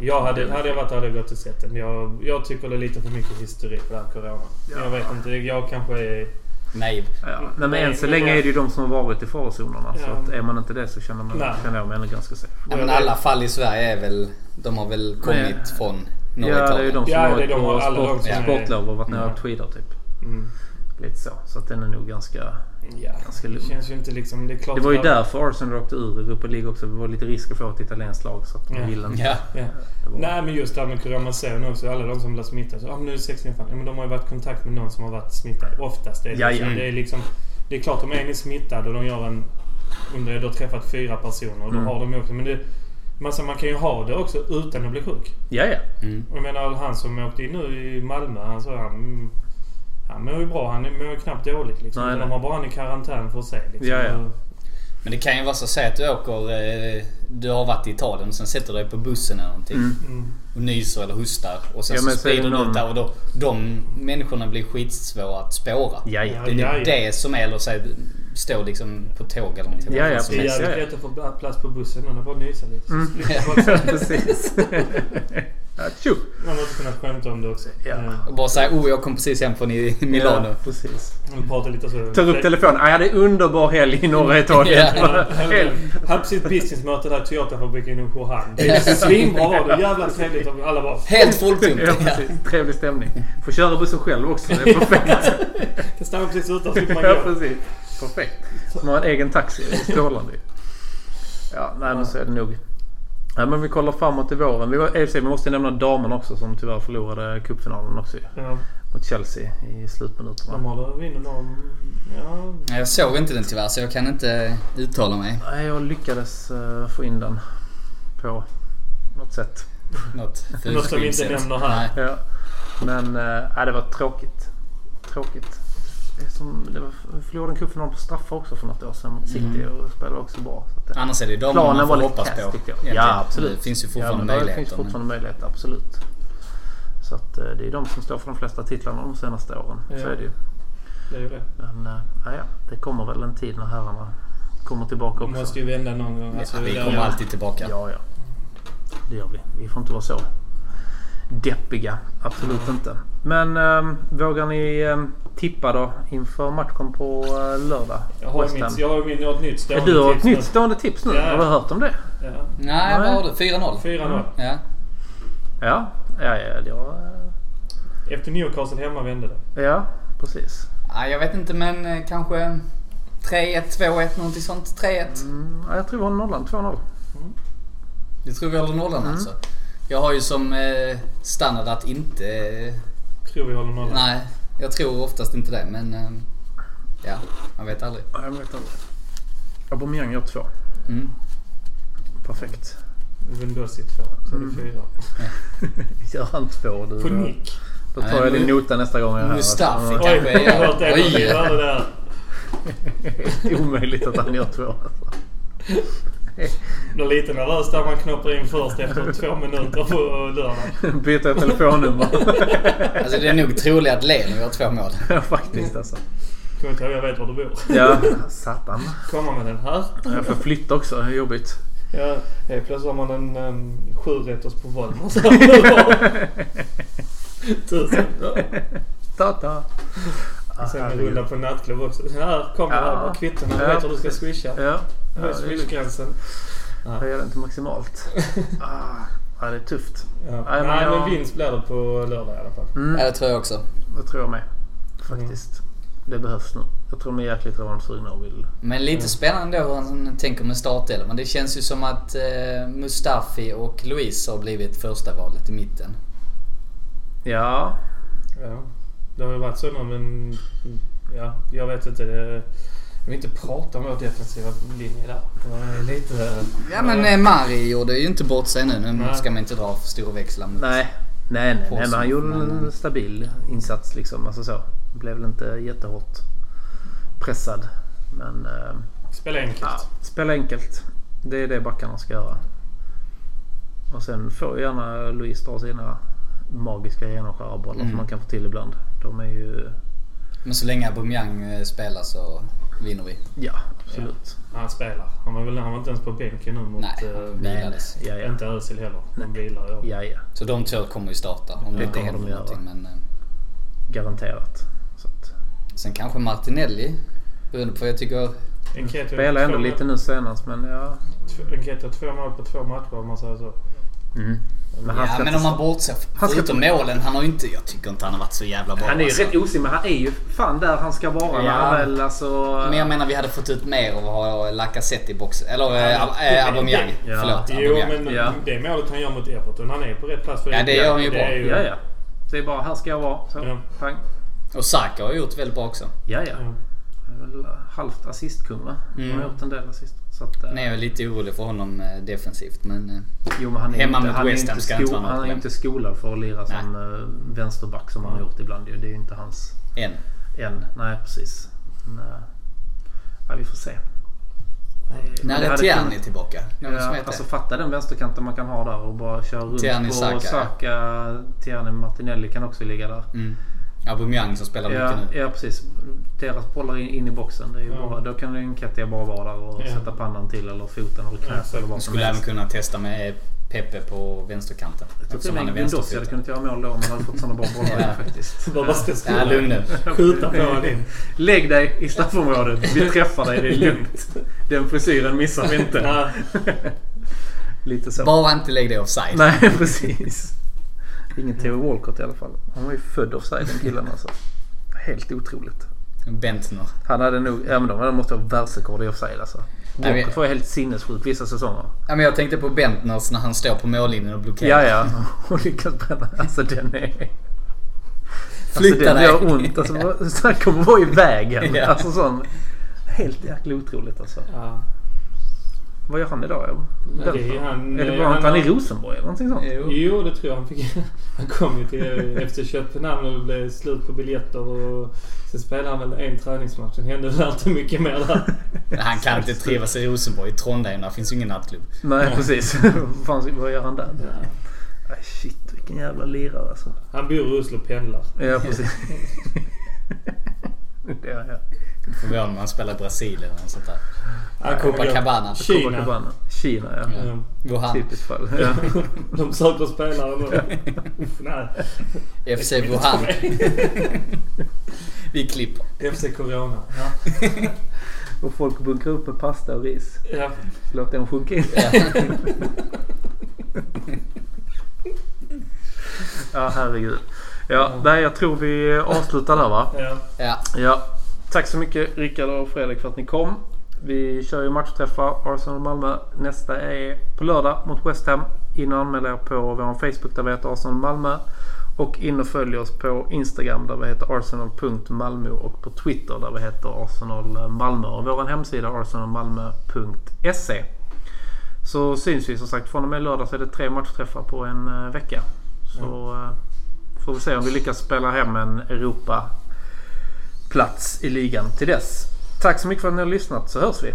Jag hade, hade jag varit där hade jag gått och sett den. Jag, jag tycker det är lite för mycket hysteri på det här corona. Ja. Jag vet inte. Jag kanske är... Naiv. Ja, nej, men Nej, än så länge är det ju de som har varit i farozonerna. Så Ja. att är man inte det så känner, man, Nej. känner jag mig ändå ganska safe. Ja, men alla fall i Sverige är väl... De har väl kommit Men- från norra Ja, det är ju de som Ja, har varit på sport, sportlov och varit nere och tweedat typ. Mm, Lite så. Så att den är nog ganska... ja. Ganska Det lugn. känns ju inte liksom... Det är klart Det var ju att- därför Arsenal åkte ur Europa League också. Det var lite risk att få ett italienskt lag så att de Ja. ville inte. Ja. Ja. Det var- Nej men just det här med ser nu också alla de som blir smittade. Så, ah, men nu är det 16 fall. Ja, men de har ju varit i kontakt med någon som har varit smittad. Oftast är det Ja, liksom, ja. Det är liksom... Det är klart om en är smittad och de gör en... De har träffat fyra personer. Då Mm. har de ju också... Men det, massa, man kan ju ha det också utan att bli sjuk. Ja, ja. Mm. Och Jag menar han som åkte in nu i Malmö. Han sa han... Han mår ju bra. Han mår ju knappt dåligt liksom. Nej, nej. De har bara han i karantän för sig. Liksom. Ja, ja. Och- Men det kan ju vara så säg att du åker... Eh, du har varit i Italien och sen sätter du dig på bussen eller någonting. Mm. Mm. Och nyser eller hostar. Och sen Ja, så det sprider du ut där och då... De människorna blir skitsvåra att spåra. Ja, ja. Det är ja, nog ja. det som är... Eller så, här, stå liksom på tåg eller någonting. Ja, ja, Det är jävligt lätt att få pla- plats på bussen. Det är bara att nysa lite. Så Mm. (laughs) säga- Precis. (laughs) ja, tjo. Man måste kunna skämta om det också. Ja. Eh, Och bara säga oh jag kom precis hem från i Milano. Ja, precis. Och prata lite så. Tar upp telefonen. Jag hade underbar helg i norra Italien. Ja. Helt- Hade precis businessmöte där i Toyotafabriken i Wuhan. Det är svinbra var det. Jävla trevligt. Och Alla bara... Helt fulltomt. Ja, precis. Trevlig stämning. Får köra bussen själv också. Det är perfekt. (laughs) Kan stanna precis utanför slipper man Ja, gå. precis. Perfekt. Man har en egen taxi. Det är strålande. Ja, nej men så är det nog. Ja, men vi kollar framåt i våren. Vi, var, vi måste nämna damerna också som tyvärr förlorade cupfinalen också. Ja, Mot Chelsea i slutminuterna. de håller vinner de... Ja, Jag såg inte den tyvärr så jag kan inte uttala mig. Nej, jag lyckades eh, få in den på något sätt. (laughs) Något Något som vi inte nämner här. Nej. Ja. Men äh, det var tråkigt. Tråkigt. Det som, det var, vi förlorade en cupfinal på straffar också för något år sedan mot City och spelade också bra. Så att, det- Annars är det ju Planen man var får lite hoppas kass på. egentligen. Ja absolut. Det finns ju ja, fortfarande men det möjligheter. finns fortfarande möjligheter, absolut. Så att eh, det är de som står för de flesta titlarna de senaste åren. Så Ja. är det ju. Det är ju det. Men äh, ja, ja, det kommer väl en tid när herrarna kommer tillbaka Vi också. måste ju vända någon gång. Alltså, Ja, vi det- kommer alltid tillbaka. Ja, ja. Det gör vi. Vi får inte vara så deppiga. Absolut inte. Men ähm, vågar ni ähm, tippa då inför matchen på äh, lördag? Jag har mitt, jag har min, jag har ett nytt stående du har ett tips nytt nu. stående tips nu. Ja. Har du hört om det? Ja. Nej, vad har du? 4-0? 4-0. Ja. Ja, ja, ja. Det var, Efter Newcastle hemma vände det. ja precis. ja. Jag vet inte men eh, kanske 3-1, 2-1 någonting sånt. 3-1. Mm, ja, jag tror vi har nollan. 2-0. Du tror vi håller nollan Mm. alltså? Jag har ju som eh, standard att inte... Eh, Tror vi håller nollan. nej, jag tror oftast inte det men... Eh, ja, man vet aldrig. Ja, Jag vet inte. Aubameyang gör två. Mm. Perfekt. Windows 2. Så är det fyra. (laughs) Gör han två du? På då? nick. Då tar jag Nej, din nota nästa gång jag är här. Mustafi Ja. Oj, kanske. jag har hört det. Oj. (laughs) Det där. Omöjligt att han gör två. Alltså. Blir lite nervös där man knoppar in först efter två minuter på lördag. (laughs) Byter telefonnummer. (laughs) Alltså det är nog troligt att Leno gör två mål. Ja, Faktiskt alltså. Kommer inte ihåg, jag vet var du bor. Ja, (laughs) satan. Komma med den här. Jag får flytta också. Det är jobbigt. Ja, helt plötsligt har man en um, sjurätters på Volvo. Tusen. Ta-ta. Ah, Sen en herregud. runda på nattklubb också. Här kommer Ja. här. Kvittona. Du vet hur du ska swisha. Ja. Ja Höj det är lugnt. swishgränsen. Höja den till maximalt. (laughs) Ah, ja, det är tufft. Ja. Nej, Nej, men men, jag- vinst blir det på lördag i alla fall. Mm, Ja, det tror jag också. det tror jag med. Faktiskt. Det behövs nu. Jag tror de är jäkligt revanschsugna och vill... Men lite spännande då hur han tänker med startelvan. Det känns ju som att eh, Mustafi och Luis har blivit första valet i mitten. Ja. Ja. Det har ju varit så nu men... Ja, jag vet inte. Det, jag vill inte prata om vår defensiva linje där. Det är lite... Ja men eh, Mari gjorde ju inte bort sig nu. Nu Nej. ska man inte dra för stora växlar mot... Nej. Nej, nej, nej. Men han gjorde Men- en stabil insats liksom. Alltså så. Blev väl inte jättehårt pressad. Men... Eh, Spela enkelt. ja, spela enkelt. Det är det backarna ska göra. Och sen får gärna Louise dra sina magiska genomskärarbollar Mm. som man kan få till ibland. De är ju... Men så länge Aubameyang eh, spelar så vinner vi. Ja, absolut. Han spelar. Han var, väl, han var inte ens på bänken nu mot... Nej, eh, han vilades. Ja, ja. Inte Özil heller. De vilar i år. Ja, ja. Så de två kommer ju starta om det inte händer de någonting. Men eh, Garanterat. Så att, sen kanske Martinelli. Beroende på vad jag tycker. Enketia spelade ändå lite nu senast men ja. två- Enketia två mål på två matcher om man säger så. Mm. Men han Ja men om man bortser Han ska förutom målen. Han har ju inte... Jag tycker inte han har varit så jävla bra. Han är ju alltså. rätt osynlig men han är ju fan där han ska vara Ja. han väl alltså... Men jag menar vi hade fått ut mer av att ha Lacazette i boxen. Eller Ja, äh, äh, Aubameyang. Ja. Förlåt. Jo Aubameyang. men Ja. det målet han gör mot Everton. Han är på rätt plats för Ja, det gör han ju Det bra. är ju- Ja, ja. Det är bara här ska jag vara. Så, Ja. pang. Och Saka har gjort väldigt bra också. Ja, ja. Ja. Är väl halvt assistkung va? Han Mm. har gjort en del assist. Så att, eh, Nej, jag är lite orolig för honom eh, defensivt men... eh, jo, men han är Hemma inte, mot West Ham ska inte vara han är problem. inte skolad för att lira Nej. som vänsterback som han har gjort ibland. Det är ju inte hans Än. än. Nej, precis. Men, ja, vi får se. När är Tierney tillbaka? Någon Ja, alltså fatta den vänsterkanten man kan ha där och bara köra runt Tierney, på Saka, Saka. Tierney, Martinelli kan också ligga där. Mm. Aubameyang som spelar Ja, mycket nu. ja precis. Deras bollar in, in i boxen. Det är ju Ja. bara, då kan ju Nketiah bara vara där och Ja. sätta pannan till eller foten eller Ja, knät exakt. eller vad skulle även kunna testa med Pepe på vänsterkanten. Jag tror till Eftersom och han är med hade kunnat göra mål då om han hade fått sådana bra bollar Ja. faktiskt. (laughs) Bara ska Ja, lugn nu. Skjuta på honom in. Lägg dig i straffområdet. Vi träffar dig. Det är lugnt. Den frisyren missar vi inte. Ja, (laughs) Lite så. Bara inte lägg dig offside. Nej, (laughs) precis. Ingen Theo Walcott i alla fall. Han var ju född offside den killen alltså. Helt otroligt. Bentner. Han hade nog, ja men de måste ha världsrekord i offside alltså. Walcott var helt sinnessjuk vissa säsonger. Ja, men jag tänkte på Bentners när han står på mållinjen och blockerar. Ja, ja. (laughs) Och lyckas bränna. Alltså den är... Alltså Flytta den dig. gör ont. Alltså, så här kommer vara i vägen. (laughs) Ja. Alltså sån... Helt jäkla otroligt alltså. ja. Vad gör han idag? det är han- är det bara han att han är i Rosenborg eller någonting sånt? Jo. Jo, det tror jag han fick. (laughs) Han kom ju till efter Köpenhamn och det blev slut på biljetter och sen spelade han väl en träningsmatch. Sen hände väl inte mycket mer där. (laughs) Han kan inte trivas i Rosenborg. I Trondheim där finns ju ingen nattklubb. Nej precis. (laughs) Vad gör han där? Ja. Ay, shit vilken jävla lirare alltså. Han bor i Oslo och pendlar. Ja precis. det är jag. Förvånar om han spelar i Brasilien eller något sånt där. Copacabana. Kina. Copacabana. Kina ja. Ja. Wuhan. Typiskt fall. Ja. (laughs) De söker spelare nu. Nej. (laughs) FC Wuhan. (laughs) Vi klipper. FC Corona. Ja. Och folk bunkrar upp med pasta och ris. Ja. Låt den sjunka in. Ja herregud. Ja, nej jag tror vi avslutar där va? Ja. Ja. Ja. Tack så mycket Rickard och Fredrik för att ni kom. Vi kör ju matchträffar Arsenal-Malmö. Nästa är på lördag mot West Ham. In och anmäl er på vår Facebook där vi heter Arsenal Malmö. Och in och följ oss på Instagram där vi heter arsenal.malmö och på Twitter där vi heter Arsenal Malmö. Och vår hemsida arsenalmalmö.se. Så syns vi som sagt. Från och med lördag så är det tre matchträffar på en eh, vecka. Så eh, får vi se om vi lyckas spela hem en Europa plats i ligan till dess. Tack så mycket för att ni har lyssnat så hörs vi.